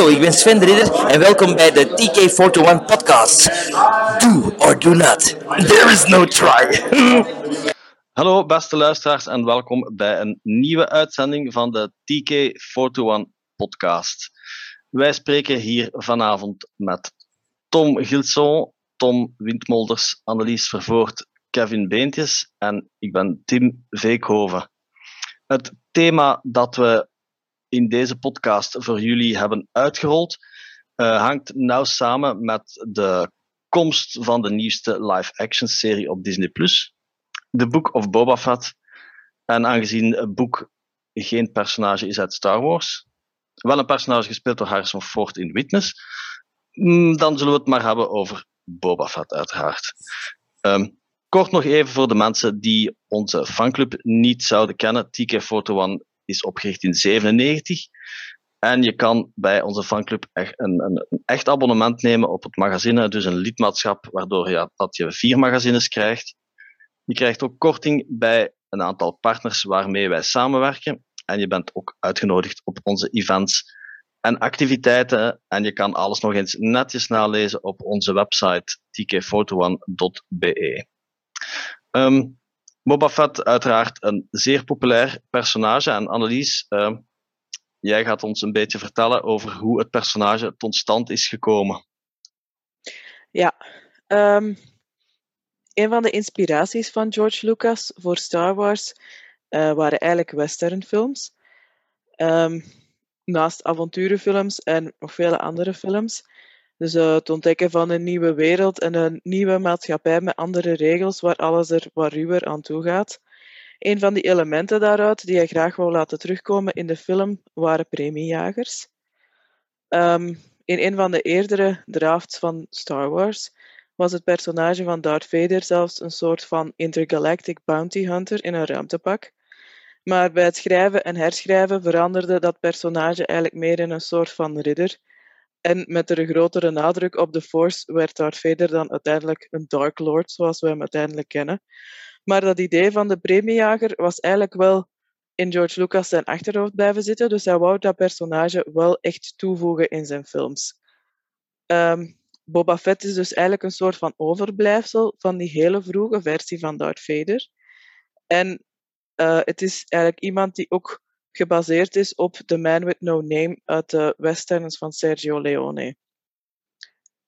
Hallo, ik ben Sven de Ridder en welkom bij de TK421 podcast. Do or do not. There is no try. Hallo beste luisteraars en welkom bij een nieuwe uitzending van de TK421 podcast. Wij spreken hier vanavond met Tom Gilson, Tom Windmolders, Annelies Vervoort, Kevin Beentjes en ik ben Tim Veekhoven. Het thema dat we in deze podcast voor jullie hebben uitgerold, uh, hangt nauw samen met de komst van de nieuwste live-action serie op Disney+. The Book of Boba Fett. En aangezien het boek geen personage is uit Star Wars, wel een personage gespeeld door Harrison Ford in Witness, mm, dan zullen we het maar hebben over Boba Fett, uiteraard. Um, kort nog even voor de mensen die onze fanclub niet zouden kennen. TK41 is opgericht in 97. En je kan bij onze fanclub echt een, een, een, echt abonnement nemen op het magazine, dus een lidmaatschap, waardoor je, dat je vier magazines krijgt. Je krijgt ook korting bij een aantal partners waarmee wij samenwerken. En je bent ook uitgenodigd op onze events en activiteiten. En je kan alles nog eens netjes nalezen op onze website tkfoto1.be. Um, Boba Fett, uiteraard een zeer populair personage. En Annelies, uh, jij gaat ons een beetje vertellen over hoe het personage tot stand is gekomen. Ja, um, een van de inspiraties van George Lucas voor Star Wars uh, waren eigenlijk westernfilms. Um, naast avonturenfilms en nog vele andere films. Dus uh, het ontdekken van een nieuwe wereld en een nieuwe maatschappij met andere regels waar alles er wat ruwer aan toe gaat. Een van die elementen daaruit die hij graag wou laten terugkomen in de film waren premiejagers. Um, in een van de eerdere drafts van Star Wars was het personage van Darth Vader zelfs een soort van intergalactic bounty hunter in een ruimtepak. Maar bij het schrijven en herschrijven veranderde dat personage eigenlijk meer in een soort van ridder en met een grotere nadruk op de Force werd Darth Vader dan uiteindelijk een Dark Lord, zoals we hem uiteindelijk kennen. Maar dat idee van de premiejager was eigenlijk wel in George Lucas zijn achterhoofd blijven zitten, dus hij wou dat personage wel echt toevoegen in zijn films. Um, Boba Fett is dus eigenlijk een soort van overblijfsel van die hele vroege versie van Darth Vader. En uh, het is eigenlijk iemand die ook gebaseerd is op The Man with No Name uit de westerns van Sergio Leone.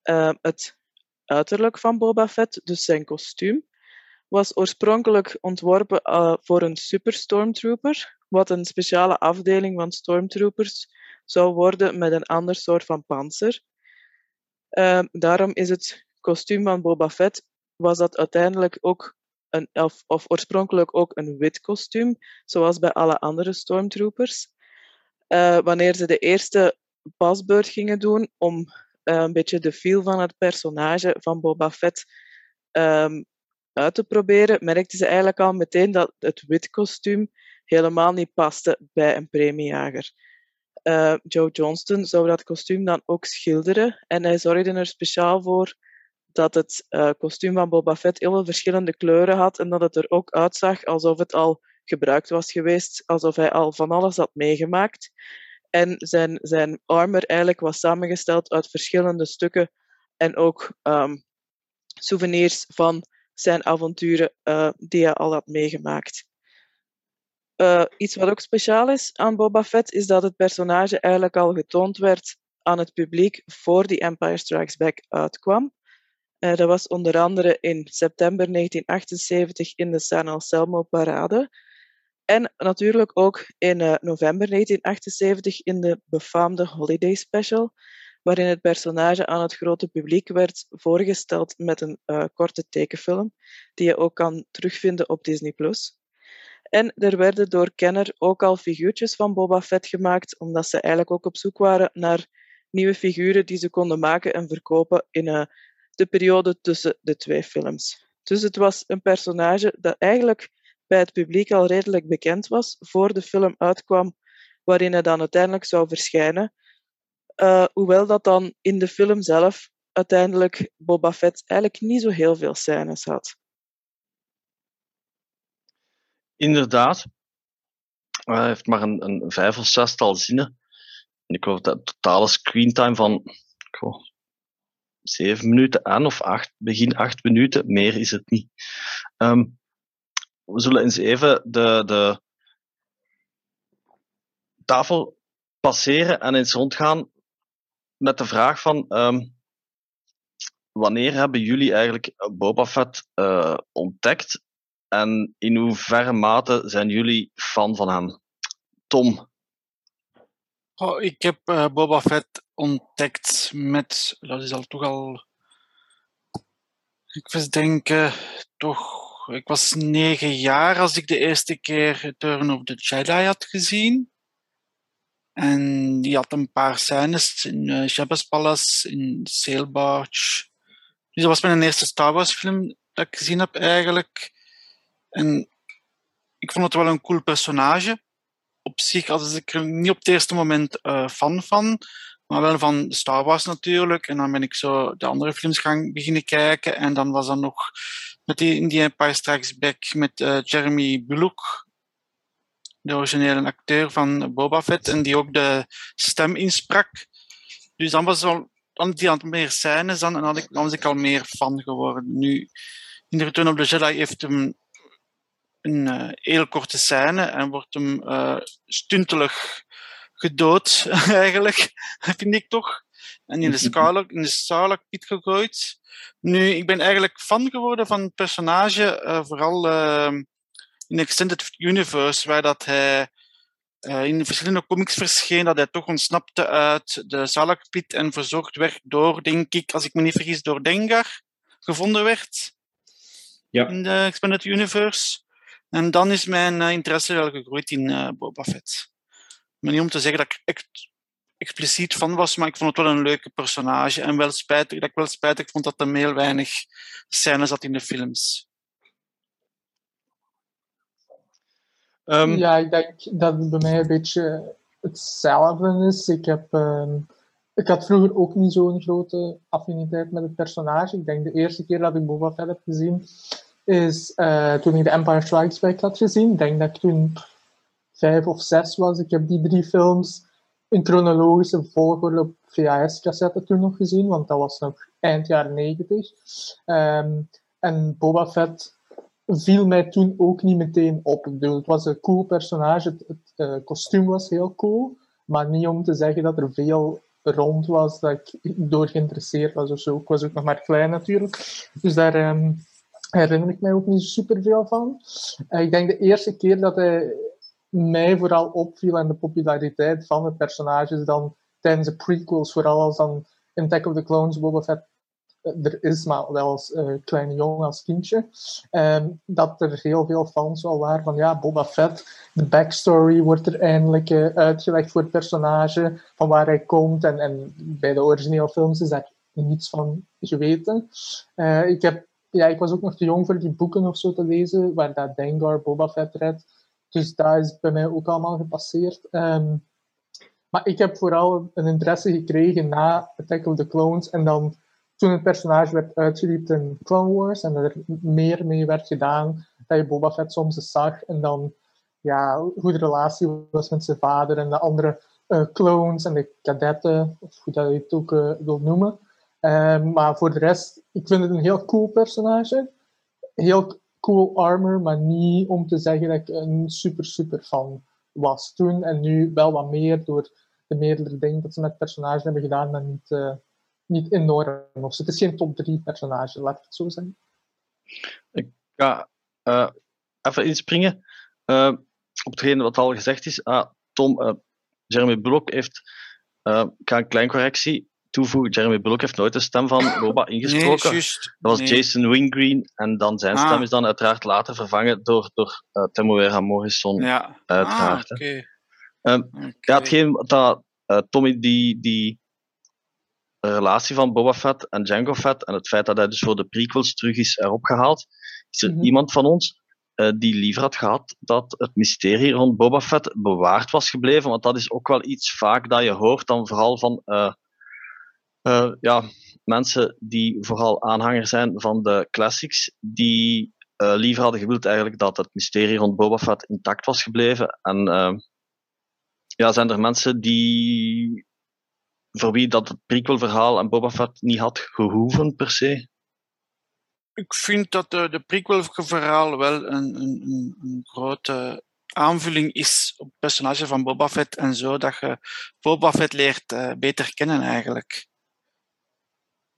Uh, het uiterlijk van Boba Fett, dus zijn kostuum, was oorspronkelijk ontworpen uh, voor een super stormtrooper, wat een speciale afdeling van stormtroopers zou worden met een ander soort van panzer. Uh, daarom is het kostuum van Boba Fett was dat uiteindelijk ook een, of, of oorspronkelijk ook een wit kostuum, zoals bij alle andere stormtroopers. Uh, wanneer ze de eerste pasbeurt gingen doen om uh, een beetje de feel van het personage van Boba Fett um, uit te proberen, merkten ze eigenlijk al meteen dat het wit kostuum helemaal niet paste bij een premiejager. Uh, Joe Johnston zou dat kostuum dan ook schilderen en hij zorgde er speciaal voor dat het uh, kostuum van Boba Fett heel veel verschillende kleuren had en dat het er ook uitzag alsof het al gebruikt was geweest, alsof hij al van alles had meegemaakt. En zijn, zijn armor eigenlijk was samengesteld uit verschillende stukken en ook um, souvenirs van zijn avonturen uh, die hij al had meegemaakt. Uh, iets wat ook speciaal is aan Boba Fett is dat het personage eigenlijk al getoond werd aan het publiek voor die Empire Strikes Back uitkwam. Uh, dat was onder andere in september 1978 in de San Anselmo Parade. En natuurlijk ook in uh, november 1978 in de befaamde Holiday Special, waarin het personage aan het grote publiek werd voorgesteld met een uh, korte tekenfilm, die je ook kan terugvinden op Disney+. En er werden door Kenner ook al figuurtjes van Boba Fett gemaakt, omdat ze eigenlijk ook op zoek waren naar nieuwe figuren die ze konden maken en verkopen in de periode tussen de twee films. Dus het was een personage dat eigenlijk bij het publiek al redelijk bekend was voor de film uitkwam, waarin hij dan uiteindelijk zou verschijnen. Uh, hoewel dat dan in de film zelf uiteindelijk Boba Fett eigenlijk niet zo heel veel scènes had. Inderdaad. Hij heeft maar een, vijf of zestal zinnen. ik geloof dat totale screentime van zeven minuten aan of acht, begin acht minuten, meer is het niet. Ehm, we zullen eens even de, de tafel passeren en eens rondgaan met de vraag van ehm, wanneer hebben jullie eigenlijk Boba Fett uh, ontdekt en in hoeverre mate zijn jullie fan van hem? Tom? Oh, ik heb uh, Boba Fett ontdekt met, dat is al toch al, ik was denken, toch, ik was negen jaar als ik de eerste keer Return of the Jedi had gezien. En die had een paar scènes in uh, Palace, in Sail Barge. Dus dat was mijn eerste Star Wars film dat ik gezien heb eigenlijk. En ik vond het wel een cool personage. Op zich was ik er niet op het eerste moment uh, fan van, maar wel van Star Wars natuurlijk. En dan ben ik zo de andere films gaan beginnen kijken. En dan was dat nog met die, in die Empire Strikes Back met uh, Jeremy Bullock, de originele acteur van Boba Fett, en die ook de stem insprak. Dus dan was al, dan die aan meer scènes dan, en dan, dan was ik al meer fan geworden. Nu, in de Return of the Jedi heeft hem een uh, heel korte scène en wordt hem uh, stuntelig gedood, eigenlijk, vind ik toch. En in de, Scarlet, in de gegooid. Nu, ik ben eigenlijk fan geworden van het personage, uh, vooral in Extended Universe, waar dat hij uh, in verschillende comics verscheen, dat hij toch ontsnapte uit de Salakpit en verzorgd werd door, denk ik, als ik me niet vergis, door Dengar gevonden werd. Ja. In de Extended Universe. En dan is mijn uh, interesse wel gegroeid in uh, Boba Fett. Maar niet om te zeggen dat ik echt expliciet van was, maar ik vond het wel een leuke personage. En wel spijtig, dat ik wel spijtig vond dat er heel weinig scènes zat in de films. Um, ja, ik denk dat het bij mij een beetje hetzelfde is. Ik, heb, um, ik had vroeger ook niet zo'n grote affiniteit met het personage. Ik denk de eerste keer dat ik Boba Fett heb gezien, is uh, toen ik de Empire Strikes Back had gezien. Ik denk dat ik toen vijf of zes was. Ik heb die drie films in chronologische volgorde op VHS-cassette toen nog gezien, want dat was nog eind jaren negentig. Um, en Boba Fett viel mij toen ook niet meteen op. Het was een cool personage, het, uh, kostuum was heel cool, maar niet om te zeggen dat er veel rond was dat ik door geïnteresseerd was of zo. Ik was ook nog maar klein natuurlijk, dus daar um, herinner ik mij ook niet super veel van. Uh, ik denk de eerste keer dat hij mij vooral opviel en de populariteit van het personage is dan tijdens de prequels, vooral als dan in Attack of the Clones Boba Fett er is, maar wel als uh, kleine jongen, als kindje, um, dat er heel veel fans al waren van ja, Boba Fett, de backstory wordt er eindelijk uitgelegd voor het personage, van waar hij komt. En, en bij de originele films is daar niets van geweten. Ik, heb, ja, ik was ook nog te jong voor die boeken of zo te lezen, waar dat Dengar Boba Fett redt. Dus dat is bij mij ook allemaal gepasseerd. Um, maar ik heb vooral een interesse gekregen na Attack of the Clones en dan toen het personage werd uitgediept in Clone Wars en er meer mee werd gedaan, dat je Boba Fett soms zag en dan ja, hoe de relatie was met zijn vader en de andere uh, clones en de kadetten, of hoe dat je het ook uh, wil noemen. Uh, maar voor de rest, ik vind het een heel cool personage. Heel cool armor, maar niet om te zeggen dat ik een super, super fan was toen. En nu wel wat meer door de meerdere dingen dat ze met het personage hebben gedaan, maar niet niet enorm. Of het is geen top 3 personage, laat het zo zeggen. Ik ga uh, even inspringen uh, op hetgeen wat al gezegd is. Ah, Tom, Jeremy Bullock heeft, ga een klein correctie toevoegen. Jeremy Bullock heeft nooit de stem van Boba ingesproken. Nee, just, dat was nee. Jason Wingreen en dan zijn Ah. stem is dan uiteraard later vervangen door, door uh, Temuera Morrison. Ja, Uiteraard, Ah, oké. Ehm, Oké. Ja, hetgeen wat dat, eh, Tommy, die, die relatie van Boba Fett en Jango Fett en het feit dat hij dus voor de prequels terug is erop gehaald, is er Mhm. iemand van ons eh, die liever had gehad dat het mysterie rond Boba Fett bewaard was gebleven, want dat is ook wel iets vaak dat je hoort dan vooral van eh, eh, ja, mensen die vooral aanhanger zijn van de classics, die eh, liever hadden gewild eigenlijk dat het mysterie rond Boba Fett intact was gebleven en eh, ja, zijn er mensen die voor wie dat het prequel-verhaal en Boba Fett niet had gehoeven per se? Ik vind dat de, de prequel-verhaal wel een, een, een, grote aanvulling is op het personage van Boba Fett en zo, dat je Boba Fett leert beter kennen eigenlijk.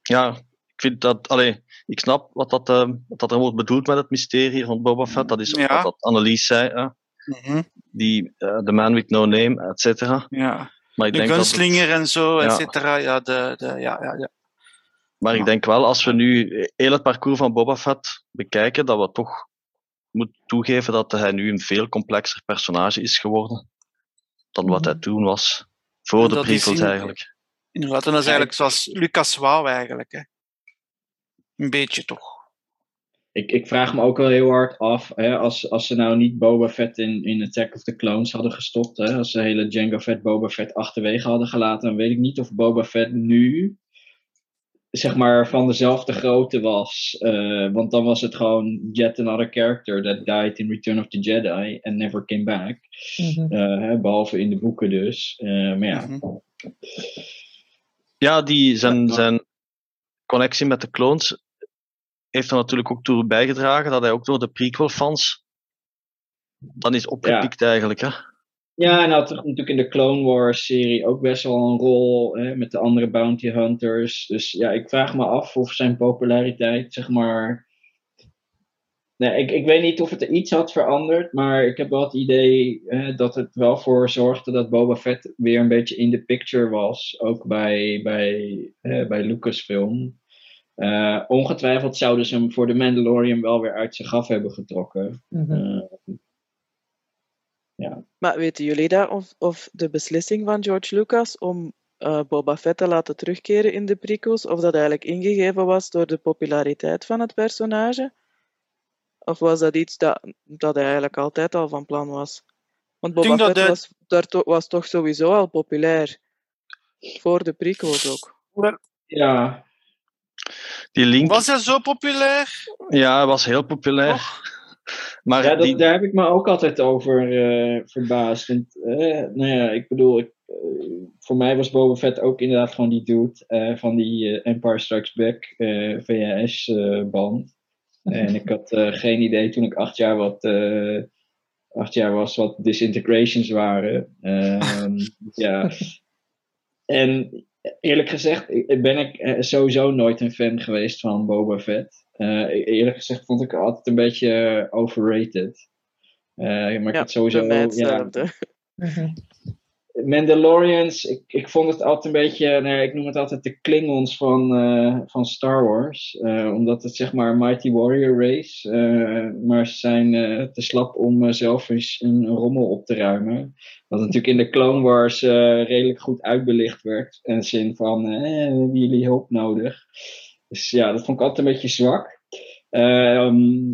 Ja, ik vind dat, allee, ik snap wat dat, uh, wat dat er wordt bedoeld met het mysterie van Boba Fett. Dat is ja. wat dat Annelies zei. Hè? Mm -hmm. Die, uh, The Man with No Name, et cetera. Ja. Maar ik de denk gunslinger het, en zo, et cetera. Ja, de, de, ja, ja, ja. Maar ik denk wel, als we nu heel het parcours van Boba Fett bekijken, dat we toch moeten toegeven dat hij nu een veel complexer personage is geworden dan wat hij toen was. Voor de prequels eigenlijk. Inderdaad, en dat is eigenlijk zoals Lucas wou eigenlijk. Hè. Een beetje toch. Ik, ik vraag me ook wel heel hard af, hè, als, als ze nou niet Boba Fett in, in Attack of the Clones hadden gestopt, hè, als ze hele Jango Fett Boba Fett achterwege hadden gelaten, dan weet ik niet of Boba Fett nu zeg maar van dezelfde grootte was. Uh, want dan was het gewoon yet another character that died in Return of the Jedi and never came back. Mm-hmm. uh, behalve in de boeken dus. Uh, maar ja. Mm-hmm. Ja, die, zijn, zijn connectie met de clones heeft er natuurlijk ook toe bijgedragen dat hij ook door de prequel-fans dan is opgepikt ja. eigenlijk. Hè? Ja, en had natuurlijk in de Clone Wars serie ook best wel een rol hè, met de andere bounty hunters. Dus ja, ik vraag me af of zijn populariteit, zeg maar. Nee, ik, ik weet niet of het er iets had veranderd, maar ik heb wel het idee hè, dat het wel voor zorgde dat Boba Fett weer een beetje in de picture was. Ook bij, bij, hè, bij Lucasfilm. Uh, ongetwijfeld zouden ze hem voor de Mandalorian wel weer uit zijn gaf hebben getrokken. Mm-hmm. uh, ja. Maar weten jullie dat? Of, of de beslissing van George Lucas om uh, Boba Fett te laten terugkeren in de prequels, of dat eigenlijk ingegeven was door de populariteit van het personage? Of was dat iets dat, dat hij eigenlijk altijd al van plan was? Want Boba Fett was, daar to was toch sowieso al populair. Voor de prequels ook. Ja. Die link... Was hij zo populair? Ja, hij was heel populair. Oh. Maar ja, dat, die... daar heb ik me ook altijd over uh, verbaasd. Want, uh, nou ja, ik bedoel, ik, uh, voor mij was Boba Fett ook inderdaad gewoon die dude van die Empire Strikes Back VHS-band. En ik had geen idee toen ik acht jaar, wat, acht jaar was wat disintegrations waren. Ehm, ja. En eerlijk gezegd ben ik sowieso nooit een fan geweest van Boba Fett. Uh, eerlijk gezegd vond ik het altijd een beetje eh, overrated. Uh, maar ik ja, had sowieso. Ja. Mandalorians, ik, ik vond het altijd een beetje, nou, ik noem het altijd de Klingons van, uh, van Star Wars. Uh, omdat het zeg maar Mighty Warrior race. Uh, maar ze zijn te slap om zelf eens een, rommel op te ruimen. Wat natuurlijk in de Clone Wars redelijk goed uitbelicht werd. In de zin van, hebben jullie hulp nodig? Dus ja, dat vond ik altijd een beetje zwak. Um,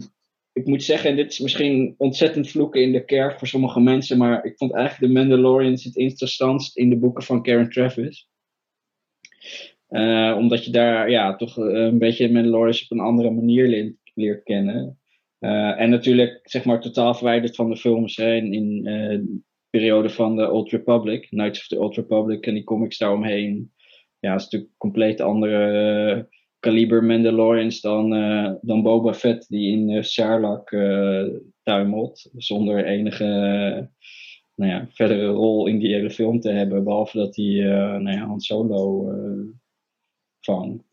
ik moet zeggen, dit is misschien ontzettend vloeken in de kerk voor sommige mensen, maar ik vond eigenlijk The Mandalorians het interessantst in de boeken van Karen Travis. Uh, omdat je daar ja, toch een beetje Mandalorians op een andere manier leert, kennen. Uh, en natuurlijk, zeg maar, totaal verwijderd van de films hè, in, de periode van de Old Republic, Knights of the Old Republic en die comics daaromheen. Ja, dat is natuurlijk een compleet andere kaliber Mandalorians dan, uh, dan Boba Fett, die in uh, Sarlacc uh, tuimelt. Zonder enige nou ja, verdere rol in die hele film te hebben. Behalve dat hij nou ja, Han Solo vangt.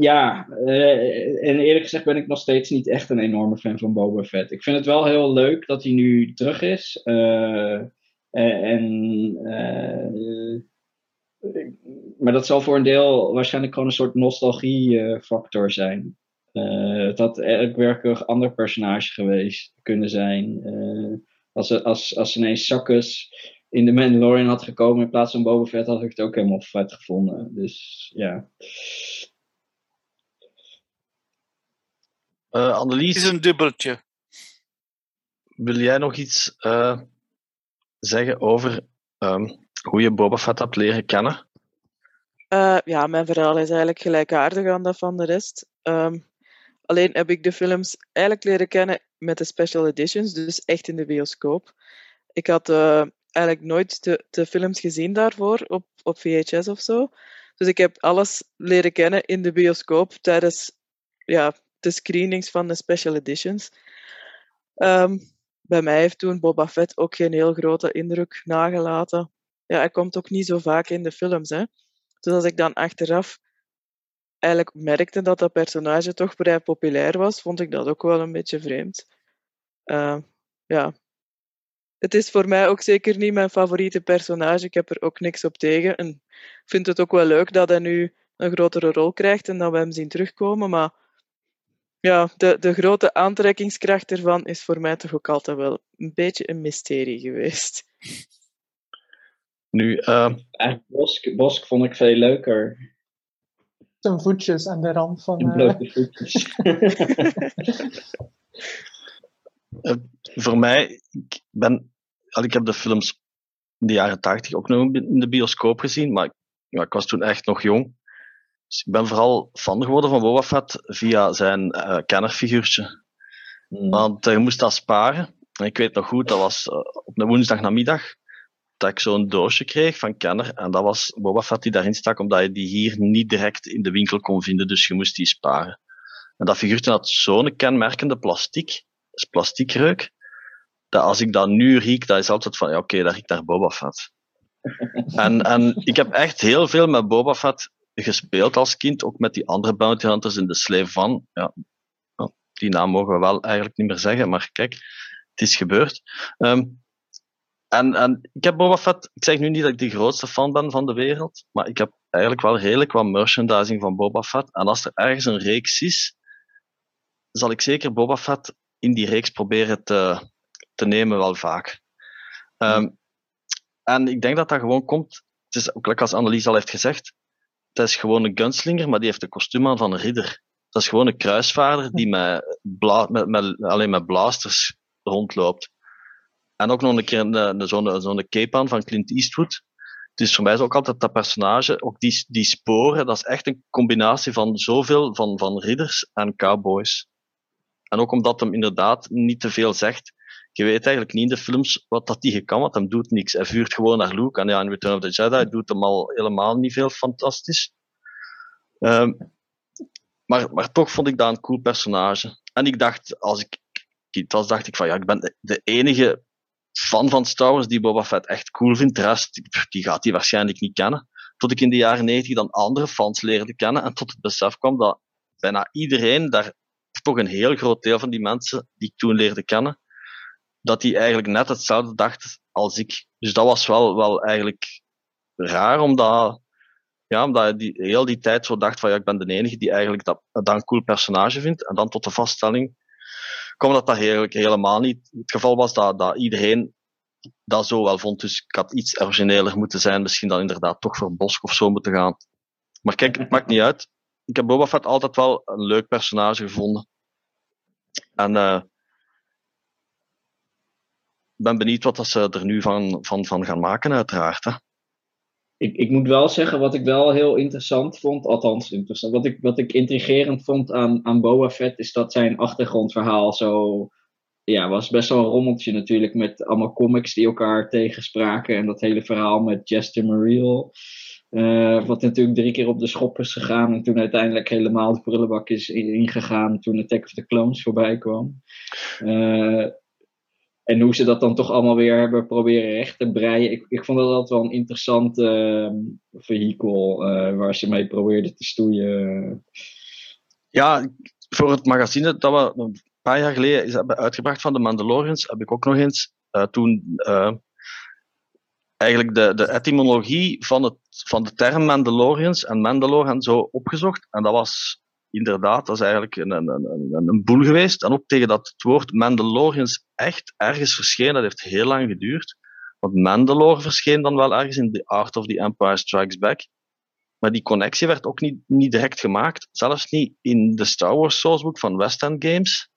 ja, en eerlijk gezegd ben ik nog steeds niet echt een enorme fan van Boba Fett. Ik vind het wel heel leuk dat hij nu terug is. en maar dat zal voor een deel waarschijnlijk gewoon een soort nostalgiefactor zijn. Uh, het had werkelijk een ander personage geweest kunnen zijn. Uh, als, als, als ineens Sakkus in de Mandalorian had gekomen in plaats van Boba Fett, had ik het ook helemaal vet gevonden. Dus ja. Uh, Annelies. is een dubbeltje. Wil jij nog iets zeggen over um, hoe je Boba Fett hebt leren kennen? Uh, ja, mijn verhaal is eigenlijk gelijkaardig aan dat van de rest. Um, alleen heb ik de films eigenlijk leren kennen met de special editions, dus echt in de bioscoop. ik had uh, eigenlijk nooit de, de films gezien daarvoor op, op VHS of zo. Dus ik heb alles leren kennen in de bioscoop tijdens ja, de screenings van de special editions. Um, bij mij heeft toen Boba Fett ook geen heel grote indruk nagelaten. Ja, hij komt ook niet zo vaak in de films. Hè. Dus als ik dan achteraf eigenlijk merkte dat dat personage toch vrij populair was, vond ik dat ook wel een beetje vreemd. Uh, ja. Het is voor mij ook zeker niet mijn favoriete personage. Ik heb er ook niks op tegen. En vind het ook wel leuk dat hij nu een grotere rol krijgt en dat we hem zien terugkomen. Maar ja, de, de grote aantrekkingskracht ervan is voor mij toch ook altijd wel een beetje een mysterie geweest. Nu, uh... Bosk, Bosk vond ik veel leuker. Zijn voetjes aan de rand van. Uh... blote voetjes. uh, voor mij, ik, ben, ik heb de films in de jaren tachtig ook nog in de bioscoop gezien, maar ja, ik was toen echt nog jong. Dus ik ben vooral fan geworden van Boba Fett via zijn uh, kennerfiguurtje. Mm. Want je moest dat sparen. En ik weet nog goed, dat was uh, op een woensdagnamiddag dat ik zo'n doosje kreeg van Kenner. En dat was Boba Fett die daarin stak, omdat je die hier niet direct in de winkel kon vinden. Dus je moest die sparen. En dat figuurtje had zo'n kenmerkende plastic, dus plastiekreuk, dat als ik dat nu riek, dat is altijd van, ja oké, okay, dat riekt naar Boba Fett. en, en ik heb echt heel veel met Boba Fett gespeeld als kind, ook met die andere bounty hunters in de Slave van. Ja, die naam mogen we wel eigenlijk niet meer zeggen, maar kijk, het is gebeurd. Um, en, en ik heb Boba Fett, ik zeg nu niet dat ik de grootste fan ben van de wereld, maar ik heb eigenlijk wel redelijk wat merchandising van Boba Fett. En als er ergens een reeks is, zal ik zeker Boba Fett in die reeks proberen te, te nemen, wel vaak. Um, en ik denk dat dat gewoon komt, het is ook als Annelies al heeft gezegd, dat is gewoon een gunslinger, maar die heeft de kostuum aan van een ridder. Dat is gewoon een kruisvaarder die met, met, alleen met blasters rondloopt. En ook nog een keer zo'n zo'n cape aan van Clint Eastwood. Dus voor mij is ook altijd dat personage, ook die, die sporen, dat is echt een combinatie van zoveel van, van ridders en cowboys. En ook omdat hem inderdaad niet te veel zegt. Je weet eigenlijk niet in de films wat dat die kan, want hem doet niks. Hij vuurt gewoon naar Luke. En ja, in Return of the Jedi doet hem al helemaal niet veel fantastisch. Um, maar, maar toch vond ik dat een cool personage. En ik dacht, als ik was, dacht ik van ja, ik ben de enige fan van Star Wars die Boba Fett echt cool vindt. De rest, die gaat hij waarschijnlijk niet kennen. Tot ik in de jaren 90 dan andere fans leerde kennen en tot het besef kwam dat bijna iedereen, daar, toch een heel groot deel van die mensen die ik toen leerde kennen, dat die eigenlijk net hetzelfde dachten als ik. Dus dat was wel, wel eigenlijk raar, omdat, ja, omdat die, heel die tijd zo dacht van ja, ik ben de enige die eigenlijk dat, dat een cool personage vindt. En dan tot de vaststelling kwam dat dat eigenlijk helemaal niet het geval was dat, dat iedereen dat zo wel vond. Dus ik had iets origineler moeten zijn, misschien dan inderdaad toch voor Bosk of zo moeten gaan. Maar kijk, het maakt niet uit. Ik heb Boba Fett altijd wel een leuk personage gevonden. En uh, ben benieuwd wat dat ze er nu van, van, van gaan maken, uiteraard. Ik, ik moet wel zeggen, wat ik wel heel interessant vond, althans interessant, wat ik, wat ik intrigerend vond aan, aan Boba Fett, is dat zijn achtergrondverhaal zo, ja, was best wel een rommeltje natuurlijk, met allemaal comics die elkaar tegenspraken en dat hele verhaal met Jester Mariel. Uh, wat natuurlijk drie keer op de schop is gegaan en toen uiteindelijk helemaal de prullenbak is ingegaan toen Attack of the Clones voorbij kwam. Uh, en hoe ze dat dan toch allemaal weer hebben proberen recht te breien. Ik, ik vond dat altijd wel een interessant uh, vehikel uh, waar ze mee probeerden te stoeien. Ja, voor het magazine dat we een paar jaar geleden hebben uitgebracht van de Mandalorians, heb ik ook nog eens uh, toen uh, eigenlijk de, de etymologie van, het, van de term Mandalorians en Mandalorian zo opgezocht. En dat was inderdaad, dat is eigenlijk een, een, een, een boel geweest. En ook tegen dat het woord Mandalorians echt ergens verscheen, dat heeft heel lang geduurd. Want Mandalore verscheen dan wel ergens in The Art of the Empire Strikes Back. Maar die connectie werd ook niet, niet direct gemaakt. Zelfs niet in de Star Wars sourcebook van West End Games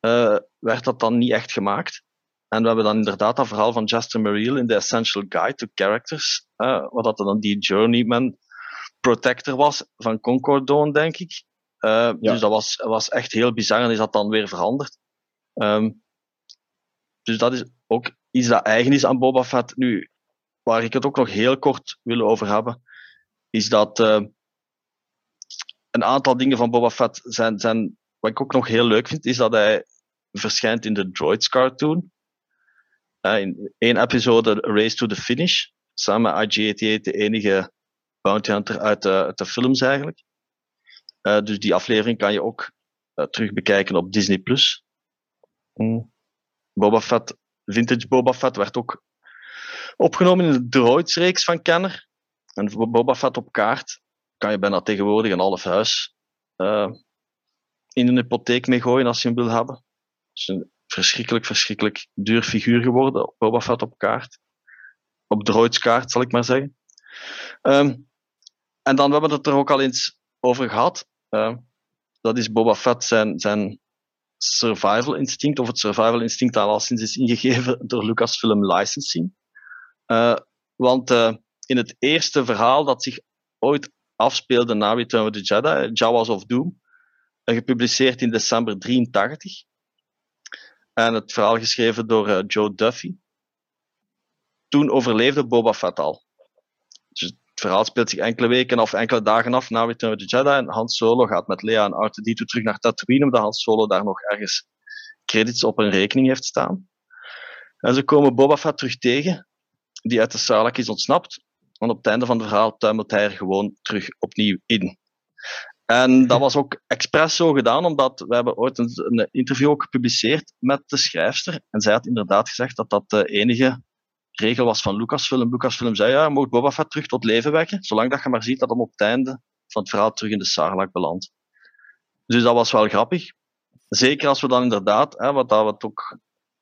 uh, werd dat dan niet echt gemaakt. En we hebben dan inderdaad dat verhaal van Justin Mariel in The Essential Guide to Characters, uh, wat dat dan die Journeyman protector was van Concord Dawn, denk ik. Uh, Dus dat was, was echt heel bizar en is dat dan weer veranderd. Um, dus dat is ook iets dat eigen is aan Boba Fett. Nu, waar ik het ook nog heel kort wil over hebben, is dat uh, een aantal dingen van Boba Fett zijn, zijn, wat ik ook nog heel leuk vind, is dat hij verschijnt in de Droids cartoon. Uh, in één episode, Race to the Finish, samen met IG-88, de enige bounty hunter uit de, uit de films eigenlijk. Uh, dus die aflevering kan je ook uh, terug bekijken op Disney+. Plus. Mm. Boba Fett, Vintage Boba Fett werd ook opgenomen in de Droids-reeks van Kenner. En Boba Fett op kaart kan je bijna tegenwoordig een half huis uh, in een hypotheek mee gooien als je hem wil hebben. Het is een verschrikkelijk, verschrikkelijk duur figuur geworden, Boba Fett op kaart. Op Droids kaart, zal ik maar zeggen. Um, en dan hebben we het er ook al eens over gehad. Uh, dat is Boba Fett zijn, zijn survival instinct, of het survival instinct dat al sinds is ingegeven door Lucasfilm Licensing. Uh, want uh, in het eerste verhaal dat zich ooit afspeelde na Return of the Jedi, Jawas of Doom, gepubliceerd in december 83. En het verhaal geschreven door Joe Duffy. Toen overleefde Boba Fett al. Het verhaal speelt zich enkele weken of enkele dagen af na Return of the Jedi. En Han Solo gaat met Leia en R2-D2 terug naar Tatooine, omdat Han Solo daar nog ergens credits op een rekening heeft staan. En ze komen Boba Fett terug tegen, die uit de Sarlacc is ontsnapt. En op het einde van het verhaal tuimelt hij er gewoon terug opnieuw in. En dat was ook expres zo gedaan, omdat we hebben ooit een, een interview ook gepubliceerd met de schrijfster. En zij had inderdaad gezegd dat dat de enige regel was van Lucasfilm. Lucasfilm zei, ja, je mag Boba Fett terug tot leven wekken, zolang dat je maar ziet dat hem op het einde van het verhaal terug in de Sarlacc belandt. Dus dat was wel grappig. Zeker als we dan inderdaad, hè, wat we het ook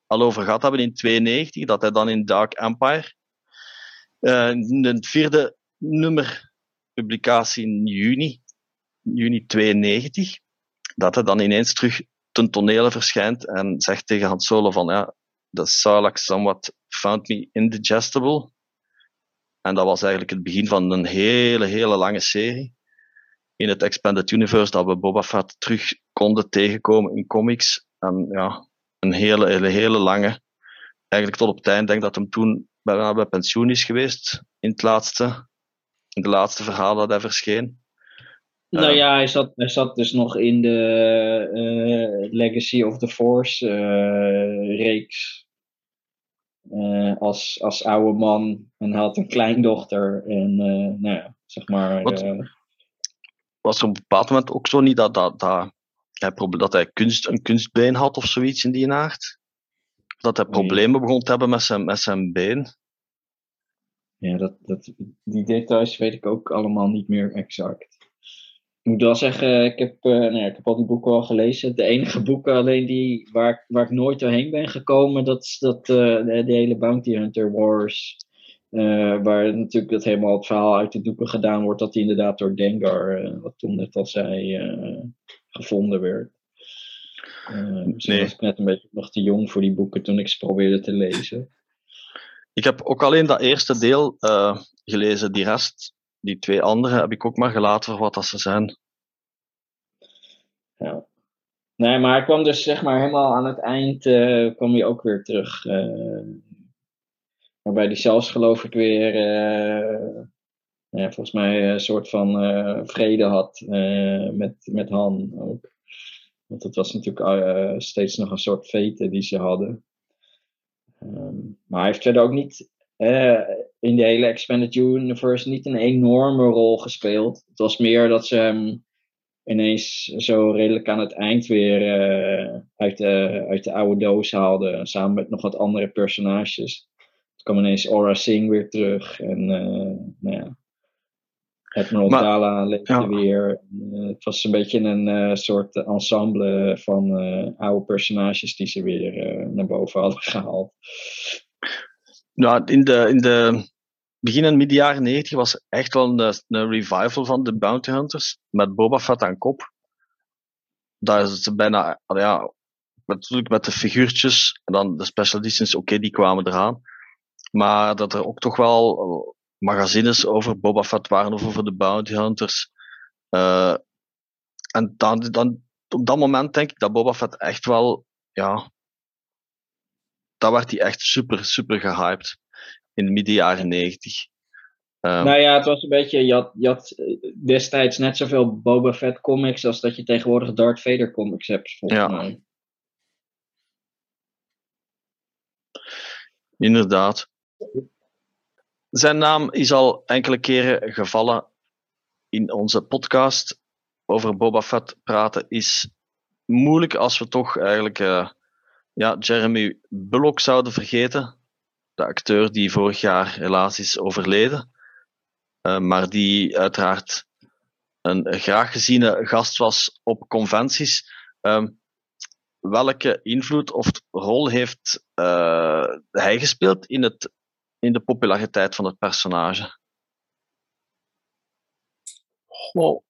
al over gehad hebben in 92, dat hij dan in Dark Empire, uh, in het vierde nummer, publicatie in juni, juni 92, dat hij dan ineens terug ten tonele verschijnt en zegt tegen Han Solo van, ja, the Sarlacc somewhat found me indigestible. En dat was eigenlijk het begin van een hele, hele lange serie in het Expanded Universe, dat we Boba Fett terug konden tegenkomen in comics. En ja, een hele, hele, hele lange, eigenlijk tot op het eind, denk dat hem toen bijna bij pensioen is geweest, in het laatste, in de laatste verhaal dat hij verscheen. Nou uh, ja, hij zat, hij zat dus nog in de uh, Legacy of the Force uh, reeks. Uh, als, als oude man en had een kleindochter. En uh, nou ja, zeg maar. Wat, uh, was er op een bepaald moment ook zo niet dat, dat, dat, hij, dat hij kunst, een kunstbeen had of zoiets in die aard? Dat hij problemen nee. begon te hebben met zijn, met zijn been? Ja, dat, dat, die details weet ik ook allemaal niet meer exact. Ik moet wel zeggen, ik heb, uh, nou ja, ik heb al die boeken al gelezen. De enige boeken alleen die, waar, ik, waar ik nooit doorheen ben gekomen, dat is dat, uh, de, de, hele Bounty Hunter Wars. Uh, waar natuurlijk dat helemaal het verhaal uit de doeken gedaan wordt, dat die inderdaad door Dengar, wat toen net al zei, gevonden werd. dus nee. was ik net een beetje nog te jong voor die boeken toen ik ze probeerde te lezen. Ik heb ook alleen dat eerste deel gelezen, die rest die twee andere heb ik ook maar gelaten voor wat dat ze zijn. Ja. Nee, maar ik kwam dus zeg maar helemaal aan het eind, uh, kwam je ook weer terug. Uh, waarbij die zelfs geloof ik weer, uh, ja, volgens mij een soort van vrede had met, met Han ook. Want het was natuurlijk steeds nog een soort vete die ze hadden. Um, maar hij heeft verder ook niet in de hele Expanded Universe niet een enorme rol gespeeld. Het was meer dat ze hem ineens zo redelijk aan het eind weer uh, uit, de, uit de oude doos haalden. Samen met nog wat andere personages. Het kwam ineens Aura Singh weer terug. En uh, nou ja, Admiral Dala leefde ja. weer. Uh, het was een beetje een soort ensemble van oude personages die ze weer naar boven hadden gehaald. Nou, in de, in de begin en midden jaren 90 was echt wel een, een revival van de Bounty Hunters met Boba Fett aan kop. Daar is het bijna, ja, natuurlijk met de figuurtjes en dan de special editions, oké, die kwamen eraan. Maar dat er ook toch wel magazines over Boba Fett waren of over de Bounty Hunters. Uh, en dan, dan, op dat moment denk ik dat Boba Fett echt wel, ja, daar werd hij echt super, super gehyped. In de midden jaren negentig. Um, nou ja, het was een beetje, je had, je had destijds net zoveel Boba Fett comics als dat je tegenwoordig Darth Vader comics hebt, volgens ja. mij. Inderdaad. Zijn naam is al enkele keren gevallen in onze podcast over Boba Fett praten. Is moeilijk als we toch eigenlijk uh, ja, Jeremy Bullock zouden vergeten. De acteur die vorig jaar helaas is overleden. Uh, maar die uiteraard een graag geziene gast was op conventies. Um, welke invloed of rol heeft uh, hij gespeeld in, het, in de populariteit van het personage? Wow.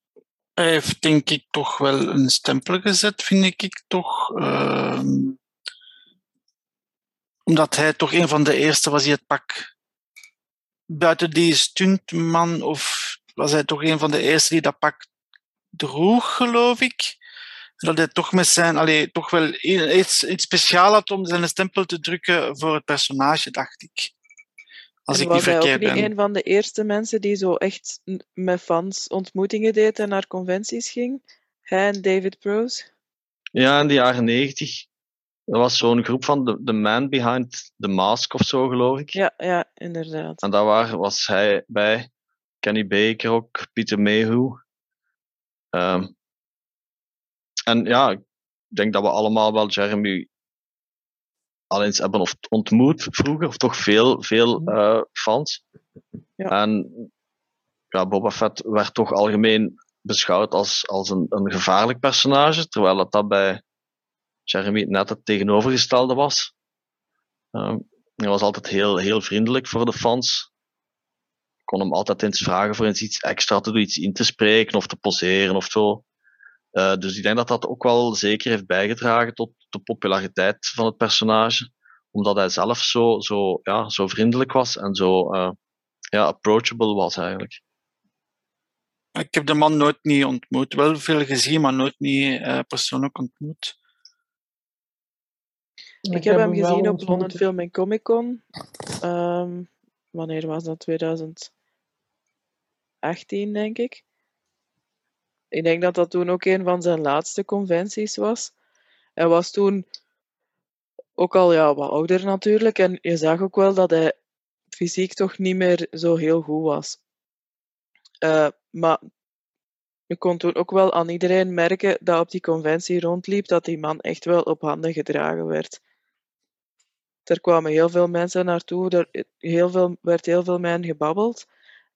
Hij heeft denk ik toch wel een stempel gezet, vind ik toch. Uh, omdat hij toch een van de eerste was die het pak. Buiten die stuntman, of was hij toch een van de eerste die dat pak droeg, geloof ik dat hij toch met zijn, allee, toch wel iets, iets speciaals had om zijn stempel te drukken voor het personage, dacht ik. Als ik niet verkeerd ben. Was hij ook niet een van de eerste mensen die zo echt met fans ontmoetingen deed en naar conventies ging? Hij en David Prose? Ja, in de jaren negentig. Dat was zo'n groep van the, the Man Behind the Mask of zo, geloof ik. Ja, ja inderdaad. En daar was hij bij. Kenny Baker ook, Peter Mayhew. Um, en ja, ik denk dat we allemaal wel Jeremy al eens hebben ontmoet vroeger, of toch veel, veel uh, fans. Ja. En ja, Boba Fett werd toch algemeen beschouwd als, als een, een gevaarlijk personage, terwijl dat, dat bij Jeremy net het tegenovergestelde was. Uh, hij was altijd heel, heel vriendelijk voor de fans. kon hem altijd eens vragen voor eens iets extra te doen, iets in te spreken of te poseren of zo. Uh, dus ik denk dat dat ook wel zeker heeft bijgedragen tot de populariteit van het personage. Omdat hij zelf zo, zo, ja, zo vriendelijk was en zo uh, ja, approachable was eigenlijk. Ik heb de man nooit niet ontmoet. Wel veel gezien, maar nooit niet uh, persoonlijk ontmoet. Ik, ik heb, hem gezien op London Film en Comic Con. Um, wanneer was dat? 2018, denk ik. Ik denk dat dat toen ook een van zijn laatste conventies was. Hij was toen ook al ja, wat ouder natuurlijk. En je zag ook wel dat hij fysiek toch niet meer zo heel goed was. Uh, maar je kon toen ook wel aan iedereen merken dat op die conventie rondliep dat die man echt wel op handen gedragen werd. Er kwamen heel veel mensen naartoe, er heel veel, werd heel veel met gebabbeld.